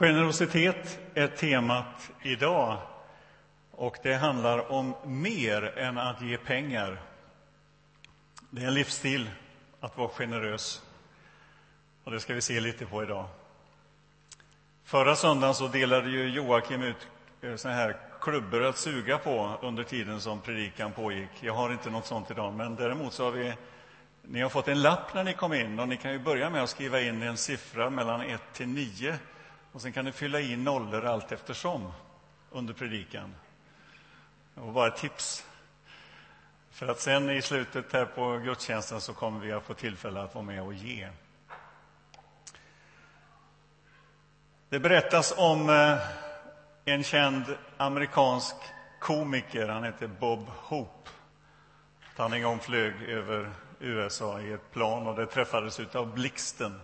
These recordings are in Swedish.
Generositet är temat idag. Och det handlar om mer än att ge pengar. Det är en livsstil att vara generös. Och det ska vi se lite på idag. Förra söndagen så delade ju Joakim ut eh, såna här klubbor att suga på under tiden som predikan pågick. Jag har inte något sånt idag, men däremot så har vi ni har fått en lapp när ni kom in och ni kan ju börja med att skriva in en siffra mellan 1 till 9 och sen kan ni fylla i nollor allt eftersom under predikan. Och bara ett tips. För att sen i slutet här på gudstjänsten så kommer vi att få tillfälle att vara med och ge. Det berättas om eh, en känd amerikansk komiker. Han heter Bob Hope. Han en gång flög över USA i ett plan och det träffades av blixten.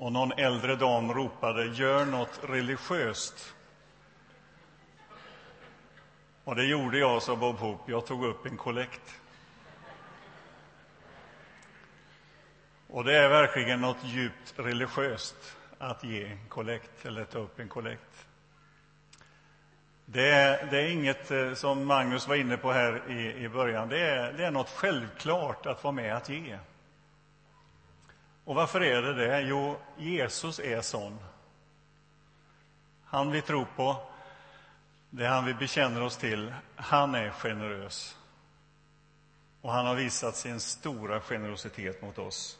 Och någon äldre dam ropade ”Gör något religiöst”. Och det gjorde jag, sa Bob Hope. Jag tog upp en kollekt. Och det är verkligen något djupt religiöst att ge en kollekt eller ta upp en kollekt. Det är, det är inget eh, som Magnus var inne på här i, i början. Det är, det är något självklart att vara med att ge. Och varför är det det? Jo, Jesus är sån. Han vi tror på, det är han vi bekänner oss till, han är generös. Och han har visat sin stora generositet mot oss.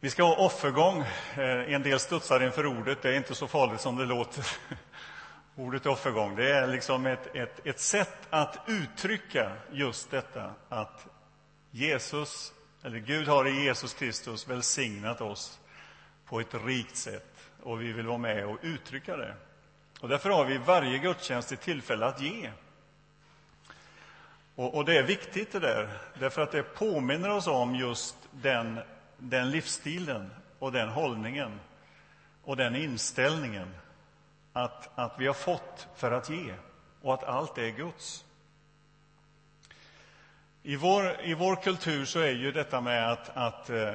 Vi ska ha offergång. Eh, en del studsar inför ordet. Det är inte så farligt som det låter. Ordet offergång det är liksom ett, ett, ett sätt att uttrycka just detta att Jesus, eller Gud har i Jesus Kristus välsignat oss på ett rikt sätt och vi vill vara med och uttrycka det. Och därför har vi varje gudstjänst ett tillfälle att ge. Och, och, det är viktigt det där, därför att det påminner oss om just den den livsstilen och den hållningen och den inställningen att, att vi har fått för att ge och att allt är Guds. I vår, I vår kultur så är ju detta med att, att eh,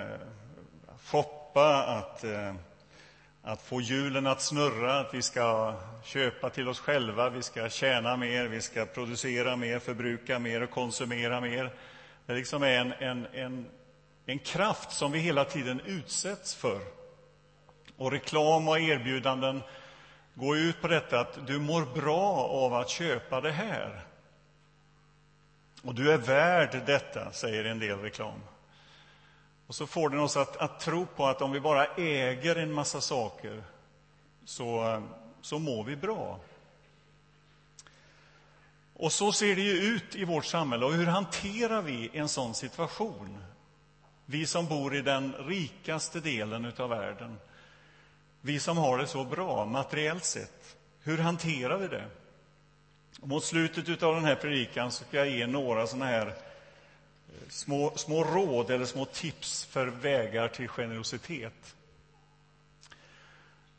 shoppa, att, eh, att få hjulen att snurra, att vi ska köpa till oss själva, vi ska tjäna mer, vi ska producera mer, förbruka mer och konsumera mer. Det liksom är en, en, en en kraft som vi hela tiden utsätts för. Och reklam och erbjudanden går ut på detta att du mår bra av att köpa det här. Och du är värd detta, säger en del reklam. Och så får den oss att, att tro på att om vi bara äger en massa saker så, så mår vi bra. Och så ser det ju ut i vårt samhälle. Och hur hanterar vi en sån situation? Vi som bor i den rikaste delen av världen. Vi som har det så bra materiellt sett. Hur hanterar vi det? Och mot slutet av den här predikan ska jag ge några såna här eh, små, små råd eller små tips för vägar till generositet.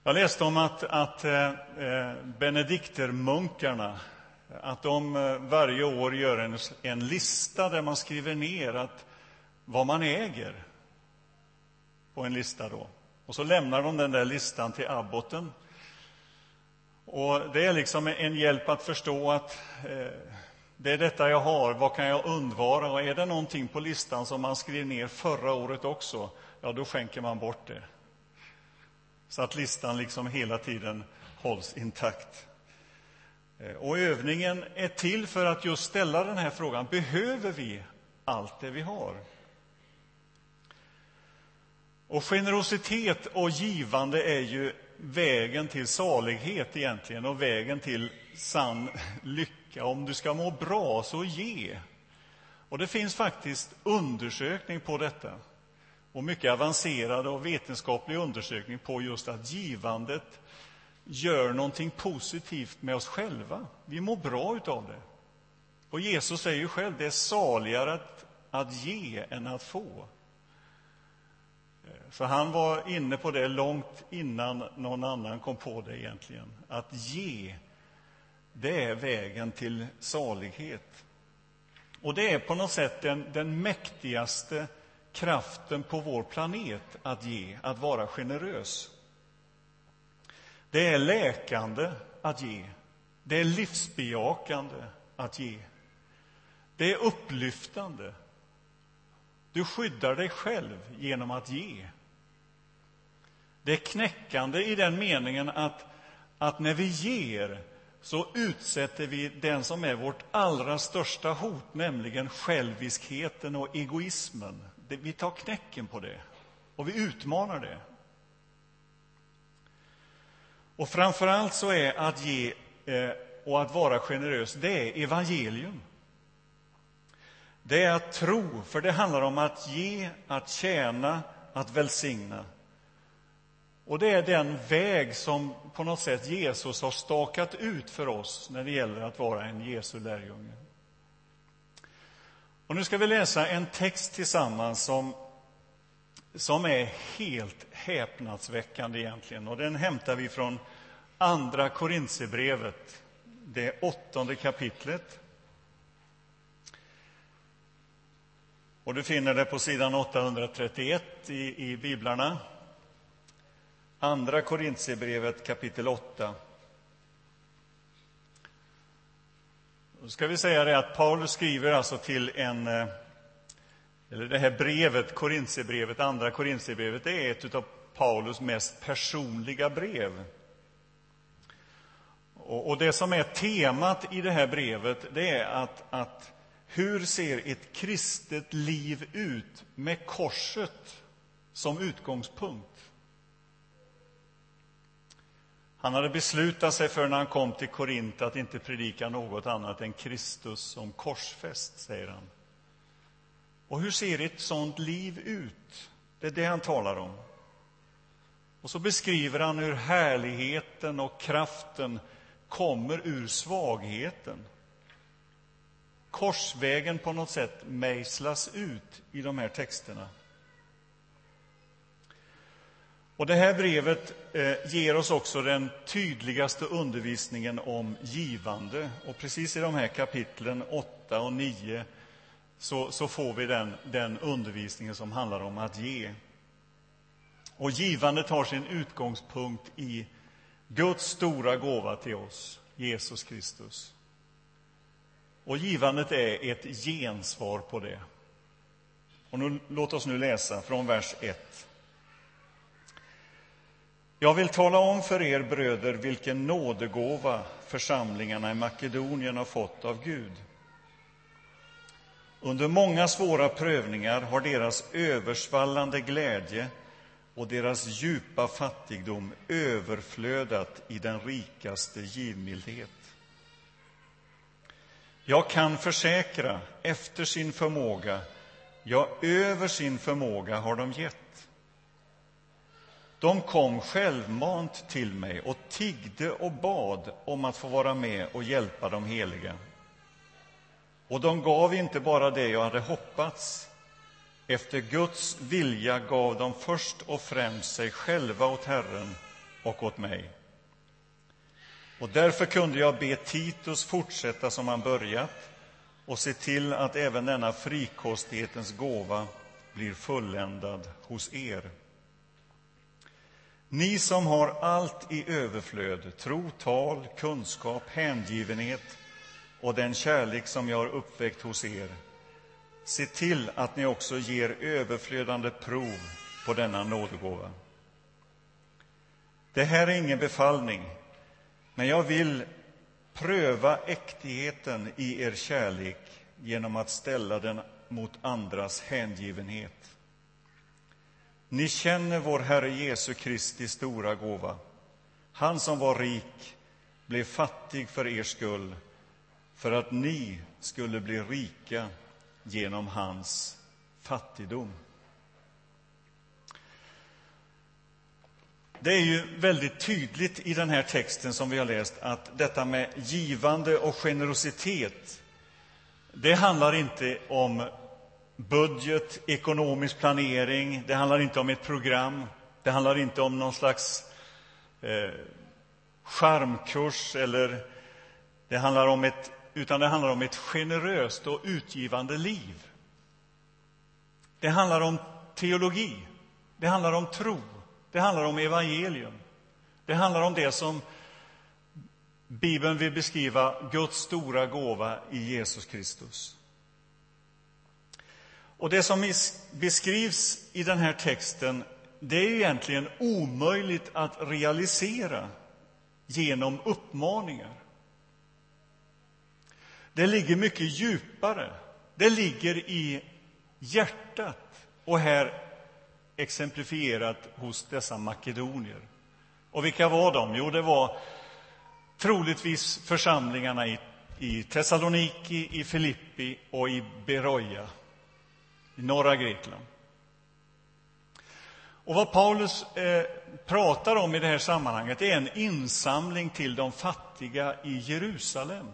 Jag läste om att, att eh, eh, benediktermunkarna att de varje år gör en, en lista där man skriver ner att vad man äger på en lista. då. Och så lämnar de den där listan till abboten. Och Det är liksom en hjälp att förstå att eh, det är detta jag har, vad kan jag undvara? Och är det någonting på listan som man skrev ner förra året också, ja, då skänker man bort det. Så att listan liksom hela tiden hålls intakt. Eh, och övningen är till för att just ställa den här frågan, behöver vi allt det vi har? Och generositet och givande är ju vägen till salighet egentligen och vägen till sann lycka. Om du ska må bra, så ge. Och det finns faktiskt undersökning på detta. Och mycket avancerad och vetenskaplig undersökning på just att givandet gör någonting positivt med oss själva. Vi mår bra utav det. Och Jesus säger ju själv, det är saligare att, att ge än att få. För han var inne på det långt innan någon annan kom på det egentligen. Att ge, det är vägen till salighet. Och det är på något sätt den, den mäktigaste kraften på vår planet att ge, att vara generös. Det är läkande att ge. Det är livsbejakande att ge. Det är upplyftande. Du skyddar dig själv genom att ge. Det är knäckande i den meningen att, att när vi ger så utsätter vi den som är vårt allra största hot, nämligen själviskheten och egoismen. Vi tar knäcken på det, och vi utmanar det. Och framför allt så är att ge eh, och att vara generös, det är evangelium. Det är att tro, för det handlar om att ge, att tjäna, att välsigna. Och det är den väg som på något sätt Jesus har stakat ut för oss när det gäller att vara en Jesu lärjunge. Och nu ska vi läsa en text tillsammans som, som är helt häpnadsväckande egentligen. Och den hämtar vi från Andra Korintierbrevet, det åttonde kapitlet. Och du finner det på sidan 831 i, i biblarna. Andra Korintierbrevet kapitel 8. Då ska vi säga det att Paulus skriver alltså till en... Eh, eller det här brevet, Korintierbrevet, Andra Korintierbrevet, det är ett av Paulus mest personliga brev. Och, det som är temat i det här brevet, det är att, att hur ser ett kristet liv ut med korset som utgångspunkt? Han hade beslutat sig för när han kom till Korint att inte predika något annat än Kristus som korsfäst, säger han. Och hur ser ett sånt liv ut? Det är det han talar om. Och så beskriver han hur härligheten och kraften kommer ur svagheten. Korsvägen på något sätt mejslas ut i de här texterna. Och det här brevet eh, ger oss också den tydligaste undervisningen om givande. Och precis i de här kapitlen 8 och 9 så, så får vi den, den undervisningen som handlar om att ge. Och givandet har sin utgångspunkt i Guds stora gåva till oss, Jesus Kristus. Och givandet är ett gensvar på det. Och nu, låt oss nu läsa från vers 1. Jag vill tala om för er bröder vilken nådegåva församlingarna i Makedonien har fått av Gud. Under många svåra prövningar har deras översvallande glädje och deras djupa fattigdom överflödat i den rikaste givmildhet. Jag kan försäkra, efter sin förmåga, ja, över sin förmåga har de gett. De kom självmant till mig och tiggde och bad om att få vara med och hjälpa de heliga. Och de gav inte bara det jag hade hoppats. Efter Guds vilja gav de först och främst sig själva åt Herren och åt mig. Och därför kunde jag be Titus fortsätta som han börjat och se till att även denna frikostighetens gåva blir fulländad hos er. Ni som har allt i överflöd, tro, tal, kunskap, hängivenhet och den kärlek som jag har uppväckt hos er, se till att ni också ger överflödande prov på denna nådegåva. Det här är ingen befallning, men jag vill pröva äktigheten i er kärlek genom att ställa den mot andras hängivenhet. Ni känner vår Herre Jesu Kristi stora gåva. Han som var rik blev fattig för er skull för att ni skulle bli rika genom hans fattigdom. Det är ju väldigt tydligt i den här texten som vi har läst att detta med givande och generositet, det handlar inte om budget, ekonomisk planering. Det handlar inte om ett program. Det handlar inte om någon slags eh, charmkurs eller det handlar om ett, utan det handlar om ett generöst och utgivande liv. Det handlar om teologi, det handlar om tro, det handlar om evangelium. Det handlar om det som Bibeln vill beskriva Guds stora gåva i Jesus Kristus. Och det som beskrivs i den här texten, det är egentligen omöjligt att realisera genom uppmaningar. Det ligger mycket djupare. Det ligger i hjärtat och här exemplifierat hos dessa makedonier. Och vilka var de? Jo, det var troligtvis församlingarna i, i Thessaloniki, i Filippi och i Beroja i norra Grekland. Och vad Paulus eh, pratar om i det här sammanhanget är en insamling till de fattiga i Jerusalem.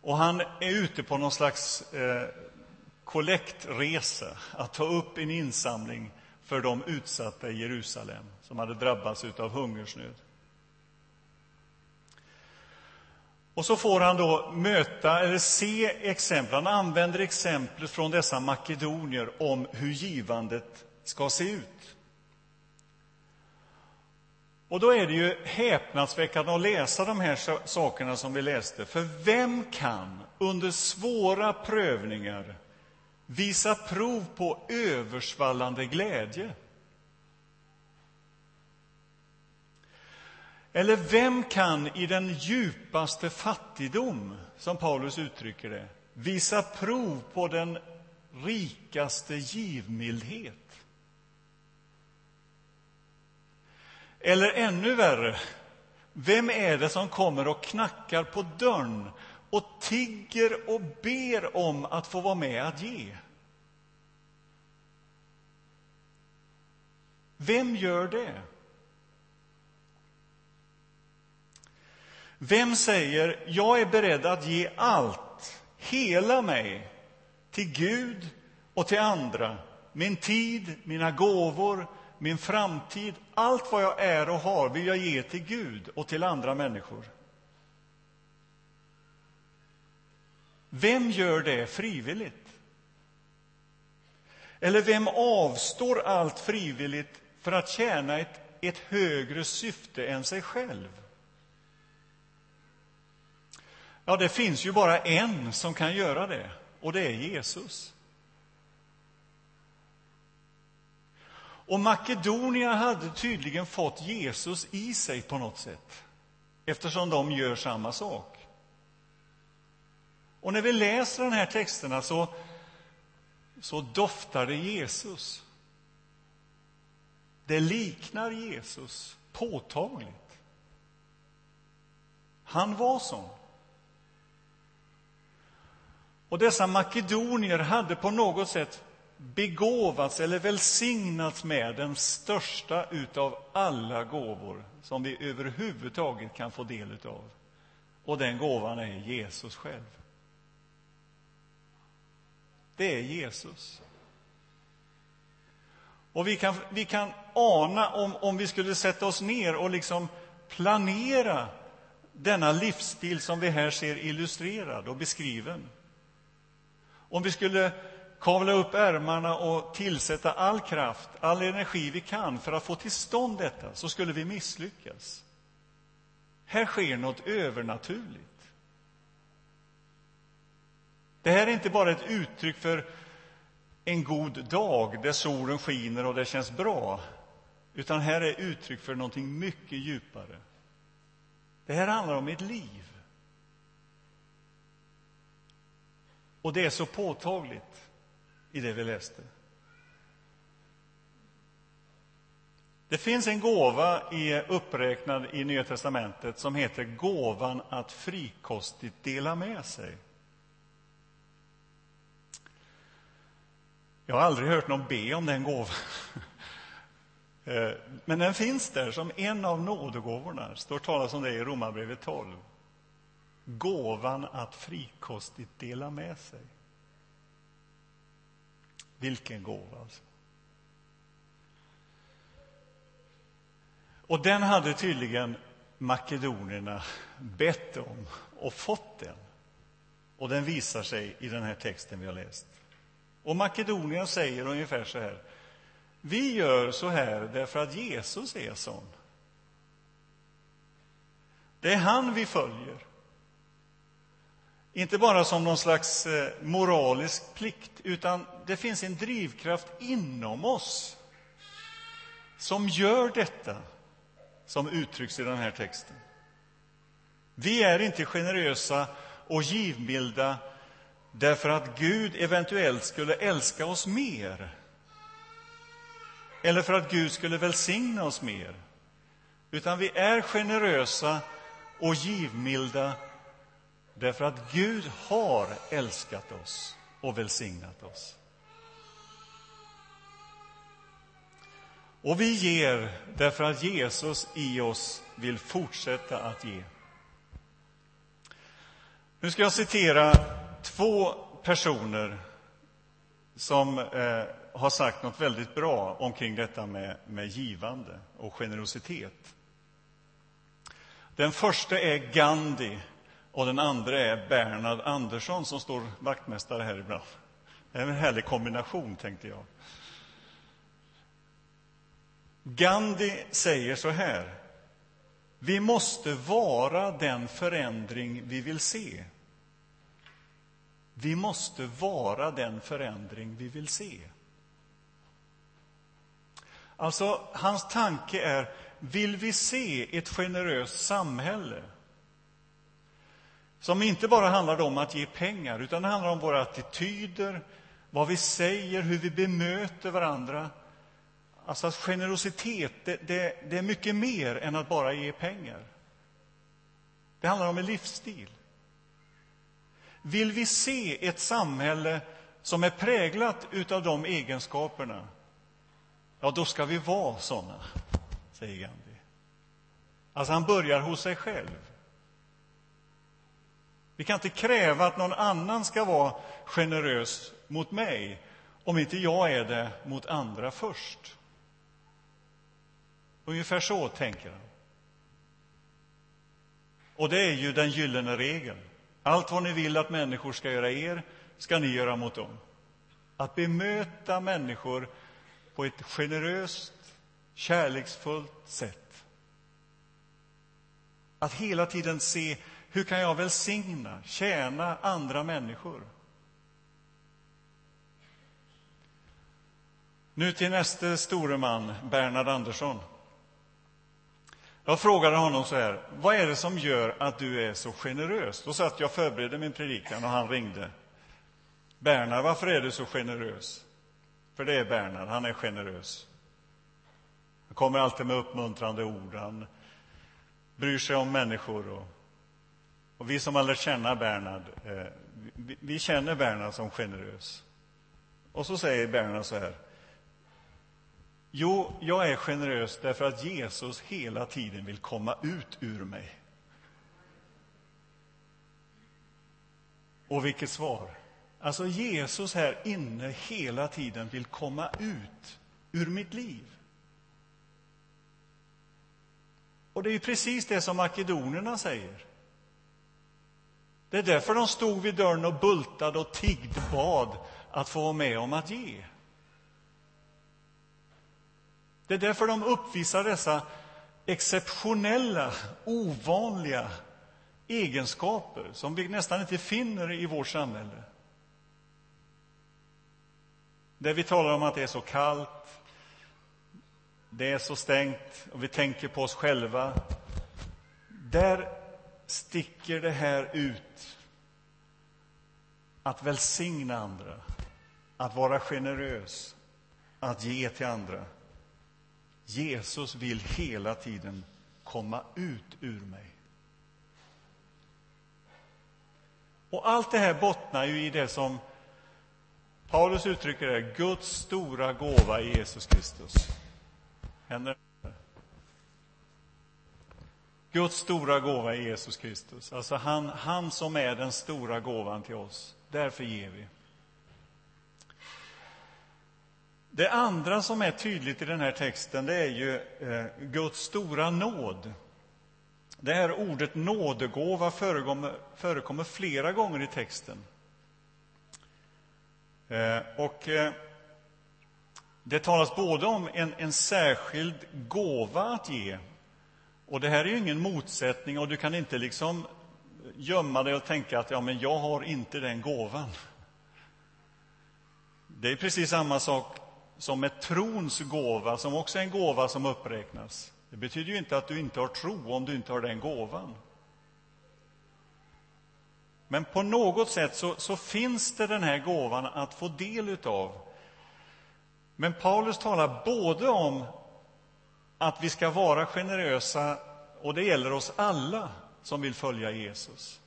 Och han är ute på någon slags eh, kollektresa, att ta upp en insamling för de utsatta i Jerusalem som hade drabbats av hungersnöd. Och så får han då möta, eller se exempel. Han använder exempel från dessa makedonier om hur givandet ska se ut. Och då är det ju häpnadsväckande att läsa de här sakerna som vi läste. För vem kan under svåra prövningar visa prov på översvallande glädje? Eller vem kan i den djupaste fattigdom, som Paulus uttrycker det, visa prov på den rikaste givmildhet? Eller ännu värre, vem är det som kommer och knackar på dörren och tigger och ber om att få vara med att ge? Vem gör det? Vem säger jag är beredd att ge allt, hela mig, till Gud och till andra, min tid, mina gåvor, min framtid, allt vad jag är och har vill jag ge till Gud och till andra människor. Vem gör det frivilligt? Eller vem avstår allt frivilligt för att tjäna ett, ett högre syfte än sig själv? Ja, det finns ju bara en som kan göra det, och det är Jesus. Och Makedonia hade tydligen fått Jesus i sig på något sätt, eftersom de gör samma sak. Och när vi läser de här texterna så, så doftar det Jesus. Det liknar Jesus påtagligt. Han var sån. Och dessa makedonier hade på något sätt begåvats eller välsignats med den största utav alla gåvor som vi överhuvudtaget kan få del utav. Och den gåvan är Jesus själv. Det är Jesus. Och vi kan, vi kan ana, om, om vi skulle sätta oss ner och liksom planera denna livsstil som vi här ser illustrerad och beskriven om vi skulle kavla upp ärmarna och tillsätta all kraft, all energi vi kan för att få till stånd detta, så skulle vi misslyckas. Här sker något övernaturligt. Det här är inte bara ett uttryck för en god dag där solen skiner och det känns bra, utan här är uttryck för någonting mycket djupare. Det här handlar om ett liv. Och det är så påtagligt i det vi läste. Det finns en gåva i, uppräknad i Nya testamentet som heter gåvan att frikostigt dela med sig. Jag har aldrig hört någon be om den gåvan. Eh, men den finns där som en av nådegåvorna. Det står talas om det i Romarbrevet 12 gåvan att frikostigt dela med sig. Vilken gåva, alltså. Och den hade tydligen makedonierna bett om och fått den. Och den visar sig i den här texten vi har läst. Och makedonierna säger ungefär så här. Vi gör så här därför att Jesus är sån. Det är han vi följer. Inte bara som någon slags eh, moralisk plikt, utan det finns en drivkraft inom oss som gör detta, som uttrycks i den här texten. Vi är inte generösa och givmilda därför att Gud eventuellt skulle älska oss mer eller för att Gud skulle välsigna oss mer. Utan vi är generösa och givmilda därför att Gud har älskat oss och välsignat oss. Och vi ger därför att Jesus i oss vill fortsätta att ge. Nu ska jag citera två personer som eh, har sagt något väldigt bra omkring detta med, med givande och generositet. Den första är Gandhi och den andra är Bernhard Andersson som står vaktmästare här ibland. Det är en härlig kombination, tänkte jag. Gandhi säger så här. Vi måste vara den förändring vi vill se. Vi måste vara den förändring vi vill se. Alltså, hans tanke är, vill vi se ett generöst samhälle som inte bara handlar om att ge pengar, utan det handlar om våra attityder, vad vi säger, hur vi bemöter varandra. Alltså att generositet, det, det, det är mycket mer än att bara ge pengar. Det handlar om en livsstil. Vill vi se ett samhälle som är präglat av de egenskaperna, ja, då ska vi vara såna, säger Gandhi. Alltså, han börjar hos sig själv. Vi kan inte kräva att någon annan ska vara generös mot mig om inte jag är det mot andra först. Ungefär så tänker han. Och det är ju den gyllene regeln. Allt vad ni vill att människor ska göra er, ska ni göra mot dem. Att bemöta människor på ett generöst, kärleksfullt sätt. Att hela tiden se hur kan jag välsigna, tjäna andra människor. Nu till nästa store man, Bernhard Andersson. Jag frågade honom så här, vad är det som gör att du är så generös? Då satt jag och förberedde min predikan och han ringde. Bernhard, varför är du så generös? För det är Bernhard, han är generös. Han kommer alltid med uppmuntrande ord, han bryr sig om människor. Och, och vi som har lärt känna Bernhard, eh, vi, vi känner Bernhard som generös. Och så säger Bernhard så här, Jo, jag är generös därför att Jesus hela tiden vill komma ut ur mig. Och vilket svar! Alltså, Jesus här inne hela tiden vill komma ut ur mitt liv. Och det är precis det som makedonerna säger. Det är därför de stod vid dörren och bultade och tiggde bad att få vara med om att ge. Det är därför de uppvisar dessa exceptionella, ovanliga egenskaper som vi nästan inte finner i vårt samhälle. Där vi talar om att det är så kallt, det är så stängt och vi tänker på oss själva. Där sticker det här ut. Att välsigna andra, att vara generös, att ge till andra. Jesus vill hela tiden komma ut ur mig. Och allt det här bottnar ju i det som Paulus uttrycker det, Guds stora gåva i Jesus Kristus. Händer Guds stora gåva är Jesus Kristus. Alltså han, han som är den stora gåvan till oss. Därför ger vi. Det andra som är tydligt i den här texten det är ju eh, Guds stora nåd. Det här ordet nådegåva förekommer, förekommer flera gånger i texten. Eh, och eh, det talas både om en, en särskild gåva att ge och det här är ju ingen motsättning och du kan inte liksom gömma dig och tänka att ja, men jag har inte den gåvan. Det är precis samma sak som med trons gåva, som också är en gåva som uppräknas. Det betyder ju inte att du inte har tro om du inte har den gåvan. Men på något sätt så, så finns det den här gåvan att få del utav. Men Paulus talar både om att vi ska vara generösa, och det gäller oss alla som vill följa Jesus.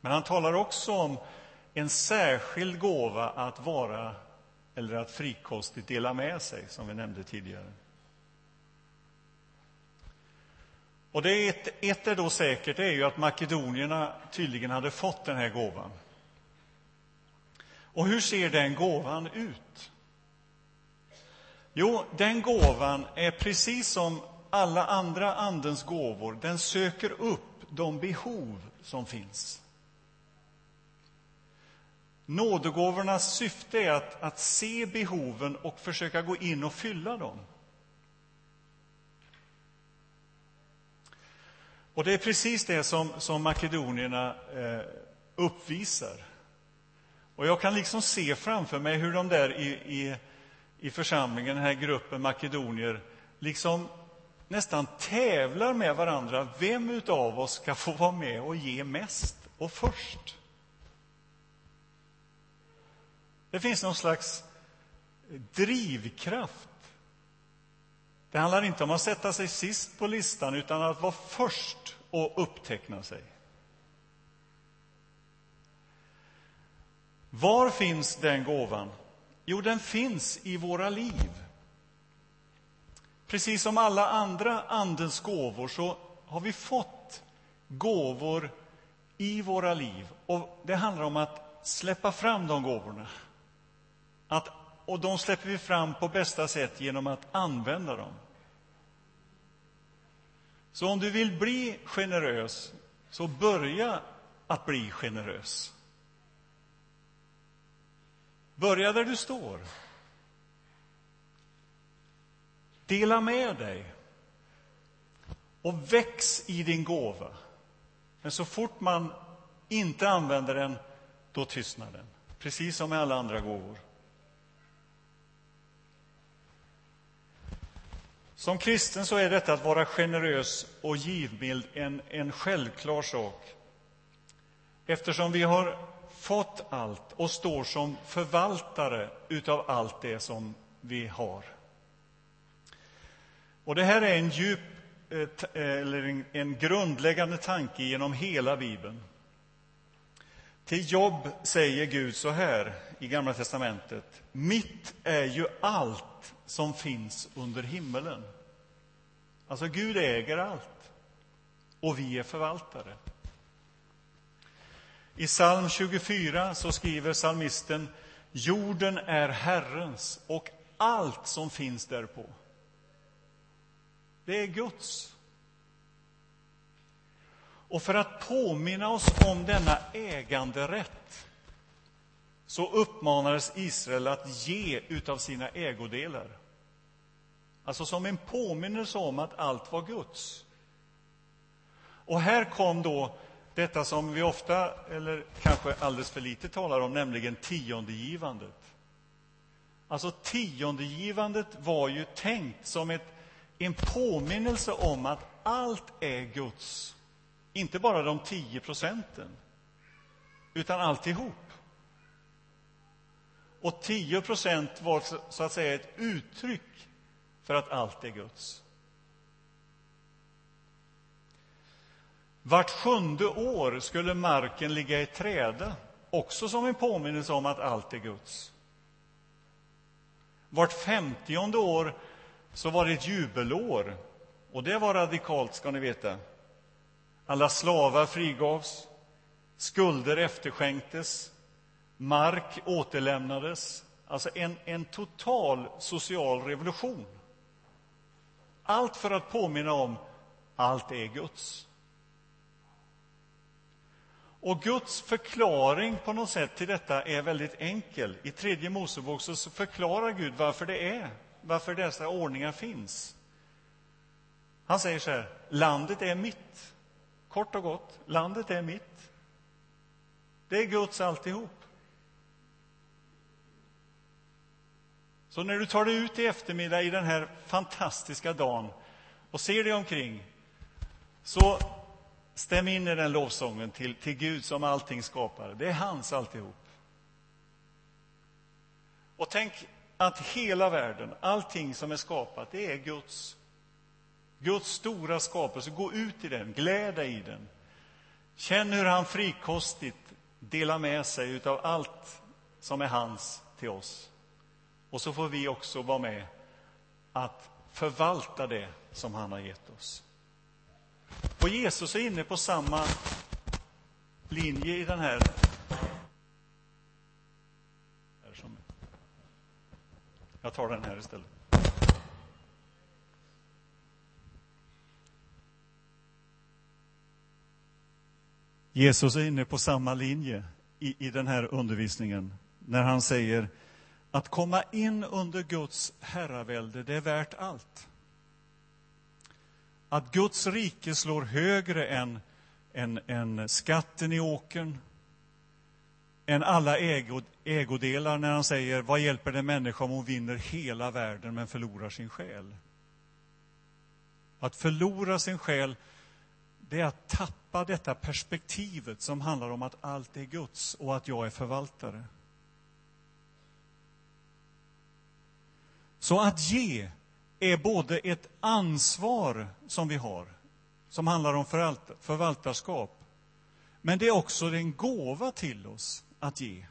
Men han talar också om en särskild gåva att vara, eller att frikostigt dela med sig, som vi nämnde tidigare. Och det är ett, ett är då säkert, det är ju att makedonierna tydligen hade fått den här gåvan. Och hur ser den gåvan ut? Jo, den gåvan är precis som alla andra Andens gåvor. Den söker upp de behov som finns. Nådegåvornas syfte är att, att se behoven och försöka gå in och fylla dem. Och det är precis det som, som makedonierna eh, uppvisar. Och jag kan liksom se framför mig hur de där i, i, i församlingen, den här gruppen makedonier, liksom nästan tävlar med varandra. Vem av oss ska få vara med och ge mest och först? Det finns någon slags drivkraft. Det handlar inte om att sätta sig sist på listan, utan att vara först och uppteckna sig. Var finns den gåvan? Jo, den finns i våra liv. Precis som alla andra Andens gåvor så har vi fått gåvor i våra liv. Och Det handlar om att släppa fram de gåvorna. Att, och de släpper vi fram på bästa sätt genom att använda dem. Så om du vill bli generös, så börja att bli generös. Börja där du står. Dela med dig och väx i din gåva. Men så fort man inte använder den, då tystnar den. Precis som med alla andra gåvor. Som kristen så är detta att vara generös och givmild en, en självklar sak. Eftersom vi har fått allt och står som förvaltare utav allt det som vi har. Och det här är en djup, eh, eh, eller en grundläggande tanke genom hela Bibeln. Till Jobb säger Gud så här i Gamla testamentet. Mitt är ju allt som finns under himmelen. Alltså, Gud äger allt, och vi är förvaltare. I psalm 24 så skriver psalmisten Jorden är Herrens och allt som finns därpå. Det är Guds. Och för att påminna oss om denna äganderätt så uppmanades Israel att ge utav sina ägodelar. Alltså som en påminnelse om att allt var Guds. Och här kom då detta som vi ofta, eller kanske alldeles för lite talar om, nämligen tiondegivandet. Alltså tiondegivandet var ju tänkt som ett, en påminnelse om att allt är Guds. Inte bara de tio procenten, utan alltihop. Och tio procent var så att säga ett uttryck för att allt är Guds. Vart sjunde år skulle marken ligga i träda, också som en påminnelse om att allt är Guds. Vart femtionde år så var det ett jubelår, och det var radikalt, ska ni veta. Alla slavar frigavs, skulder efterskänktes, mark återlämnades. Alltså en, en total social revolution. Allt för att påminna om allt är Guds. Och Guds förklaring på något sätt till detta är väldigt enkel. I tredje Mosebok så förklarar Gud varför det är, varför dessa ordningar finns. Han säger så här, landet är mitt. Kort och gott, landet är mitt. Det är Guds alltihop. Så när du tar dig ut i eftermiddag i den här fantastiska dagen och ser dig omkring, så stäm in i den lovsången till, till Gud som allting skapar. Det är hans alltihop. Och tänk att hela världen, allting som är skapat, det är Guds. Guds stora skapelse. Gå ut i den, gläd dig i den. Känn hur han frikostigt delar med sig av allt som är hans till oss. Och så får vi också vara med att förvalta det som han har gett oss. Och Jesus är inne på samma linje i den här Jag tar den här istället. Jesus är inne på samma linje i, i den här undervisningen när han säger att komma in under Guds herravälde, det är värt allt. Att Guds rike slår högre än, än, än skatten i åkern, än alla ägo, ägodelar när han säger vad hjälper det människa om hon vinner hela världen men förlorar sin själ? Att förlora sin själ, det är att tappa detta perspektivet som handlar om att allt är Guds och att jag är förvaltare. Så att ge är både ett ansvar som vi har, som handlar om förvaltarskap, men det är också en gåva till oss att ge.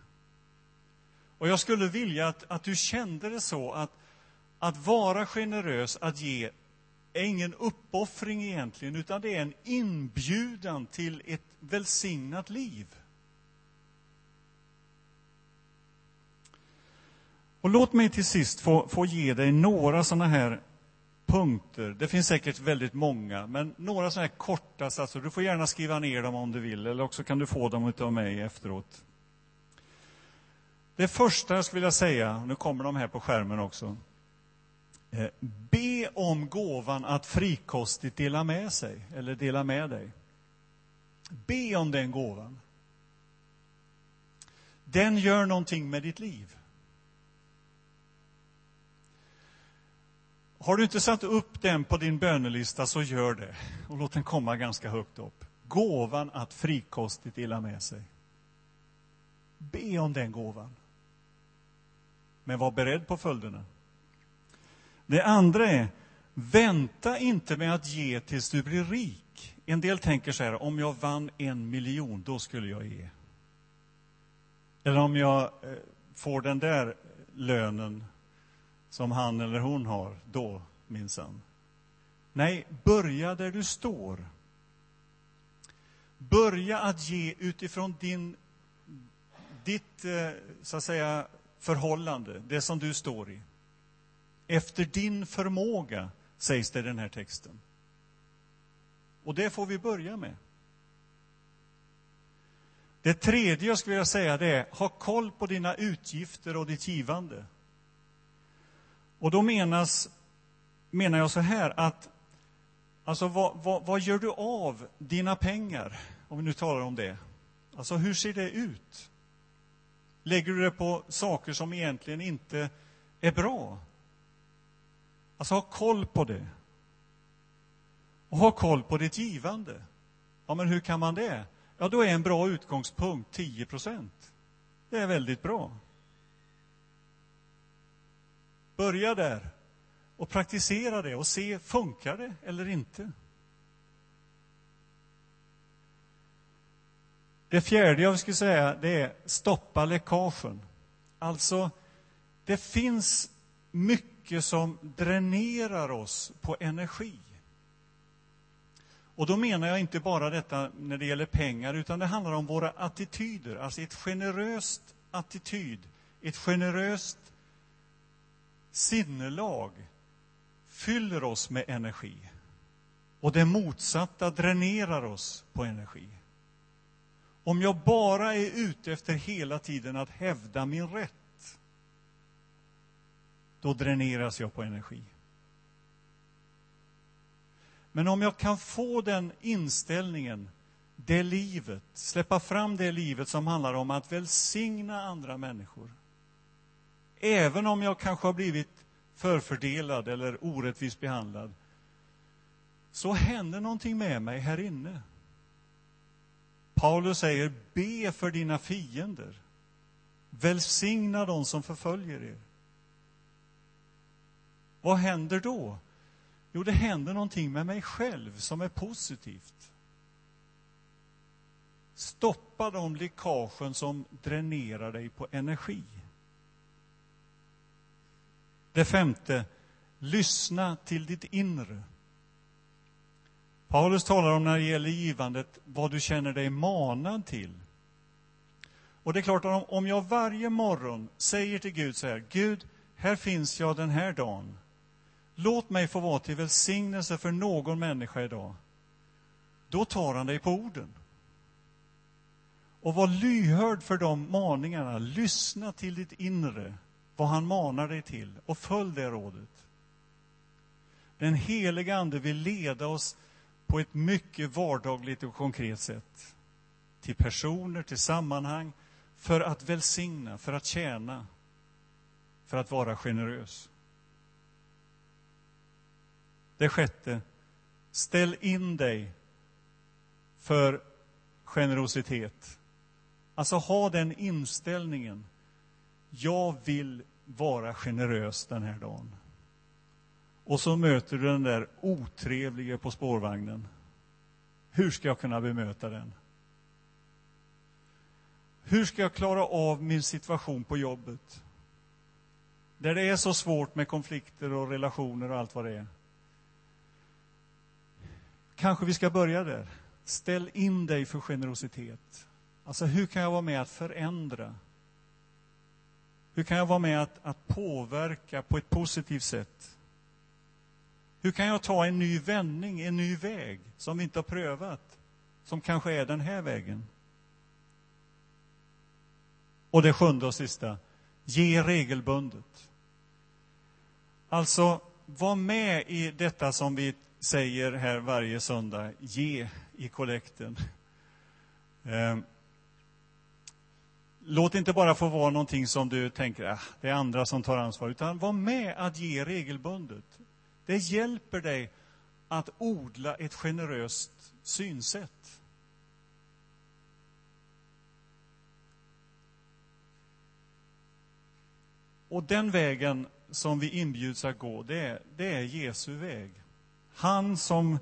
Och jag skulle vilja att, att du kände det så att, att vara generös, att ge, är ingen uppoffring egentligen, utan det är en inbjudan till ett välsignat liv. Och låt mig till sist få, få ge dig några sådana här punkter. Det finns säkert väldigt många, men några sådana här korta satser. Du får gärna skriva ner dem om du vill, eller också kan du få dem av mig efteråt. Det första jag skulle vilja säga, nu kommer de här på skärmen också. Eh, be om gåvan att frikostigt dela med sig, eller dela med dig. Be om den gåvan. Den gör någonting med ditt liv. Har du inte satt upp den på din bönelista, så gör det. Och låt den komma ganska högt upp. Gåvan att frikostigt dela med sig. Be om den gåvan. Men var beredd på följderna. Det andra är, vänta inte med att ge tills du blir rik. En del tänker så här, om jag vann en miljon, då skulle jag ge. Eller om jag eh, får den där lönen som han eller hon har, då minsann. Nej, börja där du står. Börja att ge utifrån din, ditt eh, så att säga, förhållande, det som du står i. Efter din förmåga, sägs det i den här texten. Och det får vi börja med. Det tredje jag skulle vilja säga det är, ha koll på dina utgifter och ditt givande. Och då menas, menar jag så här att alltså vad, vad, vad gör du av dina pengar? Om vi nu talar om det. Alltså hur ser det ut? Lägger du det på saker som egentligen inte är bra? Alltså ha koll på det. Och ha koll på ditt givande. Ja, men hur kan man det? Ja, då är en bra utgångspunkt 10 procent. Det är väldigt bra. Börja där och praktisera det och se, funkar det eller inte? Det fjärde jag skulle säga det är stoppa läckagen. Alltså, det finns mycket som dränerar oss på energi. Och då menar jag inte bara detta när det gäller pengar, utan det handlar om våra attityder. Alltså ett generöst attityd, ett generöst sinnelag fyller oss med energi. Och det motsatta dränerar oss på energi. Om jag bara är ute efter hela tiden att hävda min rätt, då dräneras jag på energi. Men om jag kan få den inställningen, det livet, släppa fram det livet som handlar om att välsigna andra människor. Även om jag kanske har blivit förfördelad eller orättvist behandlad, så händer någonting med mig här inne. Paulus säger, be för dina fiender. Välsigna dem som förföljer er. Vad händer då? Jo, det händer någonting med mig själv som är positivt. Stoppa de läckagen som dränerar dig på energi. Det femte, lyssna till ditt inre. Paulus talar om när det gäller givandet vad du känner dig manad till. Och det är klart att om jag varje morgon säger till Gud så här, Gud, här finns jag den här dagen. Låt mig få vara till välsignelse för någon människa idag. Då tar han dig på orden. Och var lyhörd för de maningarna. Lyssna till ditt inre, vad han manar dig till, och följ det rådet. Den heliga Ande vill leda oss på ett mycket vardagligt och konkret sätt. Till personer, till sammanhang, för att välsigna, för att tjäna, för att vara generös. Det sjätte, ställ in dig för generositet. Alltså ha den inställningen. Jag vill vara generös den här dagen. Och så möter du den där otrevlige på spårvagnen. Hur ska jag kunna bemöta den? Hur ska jag klara av min situation på jobbet? Där det är så svårt med konflikter och relationer och allt vad det är. Kanske vi ska börja där. Ställ in dig för generositet. Alltså, hur kan jag vara med att förändra? Hur kan jag vara med att, att påverka på ett positivt sätt? Hur kan jag ta en ny vändning, en ny väg som vi inte har prövat, som kanske är den här vägen? Och det sjunde och sista, ge regelbundet. Alltså, var med i detta som vi säger här varje söndag, ge i kollekten. Ehm låt inte bara få vara någonting som du tänker, ah, det är andra som tar ansvar, utan var med att ge regelbundet. Det hjälper dig att odla ett generöst synsätt. Och den vägen som vi inbjuds att gå, det är, det är Jesu väg. Han som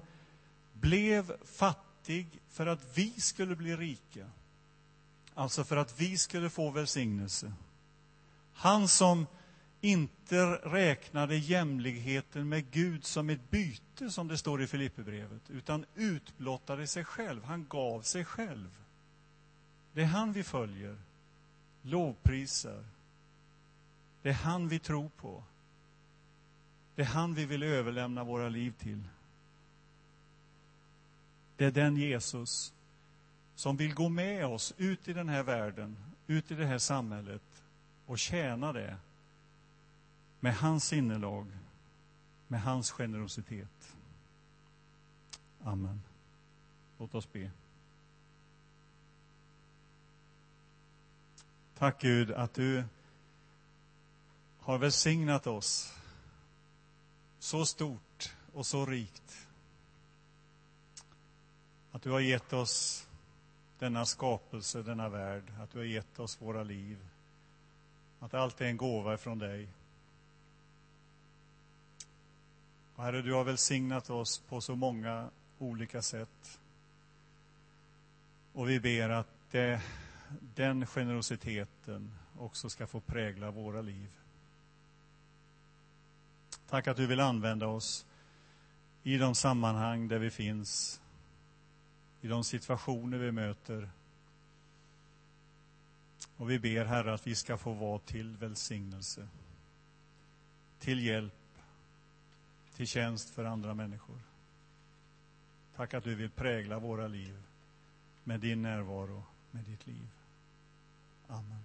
blev fattig för att vi skulle bli rika. Alltså för att vi skulle få välsignelse. Han som inte räknade jämlikheten med Gud som ett byte, som det står i Filipperbrevet, utan utblottade sig själv. Han gav sig själv. Det är han vi följer, lovprisar. Det är han vi tror på. Det är han vi vill överlämna våra liv till. Det är den Jesus som vill gå med oss ut i den här världen, ut i det här samhället och tjäna det med hans sinnelag, med hans generositet. Amen. Låt oss be. Tack Gud att du har välsignat oss så stort och så rikt. Att du har gett oss denna skapelse, denna värld, att du har gett oss våra liv. Att allt är en gåva från dig. Och Herre, du har välsignat oss på så många olika sätt. Och vi ber att det, den generositeten också ska få prägla våra liv. Tack att du vill använda oss i de sammanhang där vi finns, i de situationer vi möter. Och vi ber, Herre, att vi ska få vara till välsignelse, till hjälp, till tjänst för andra människor. Tack att du vill prägla våra liv med din närvaro, med ditt liv. Amen.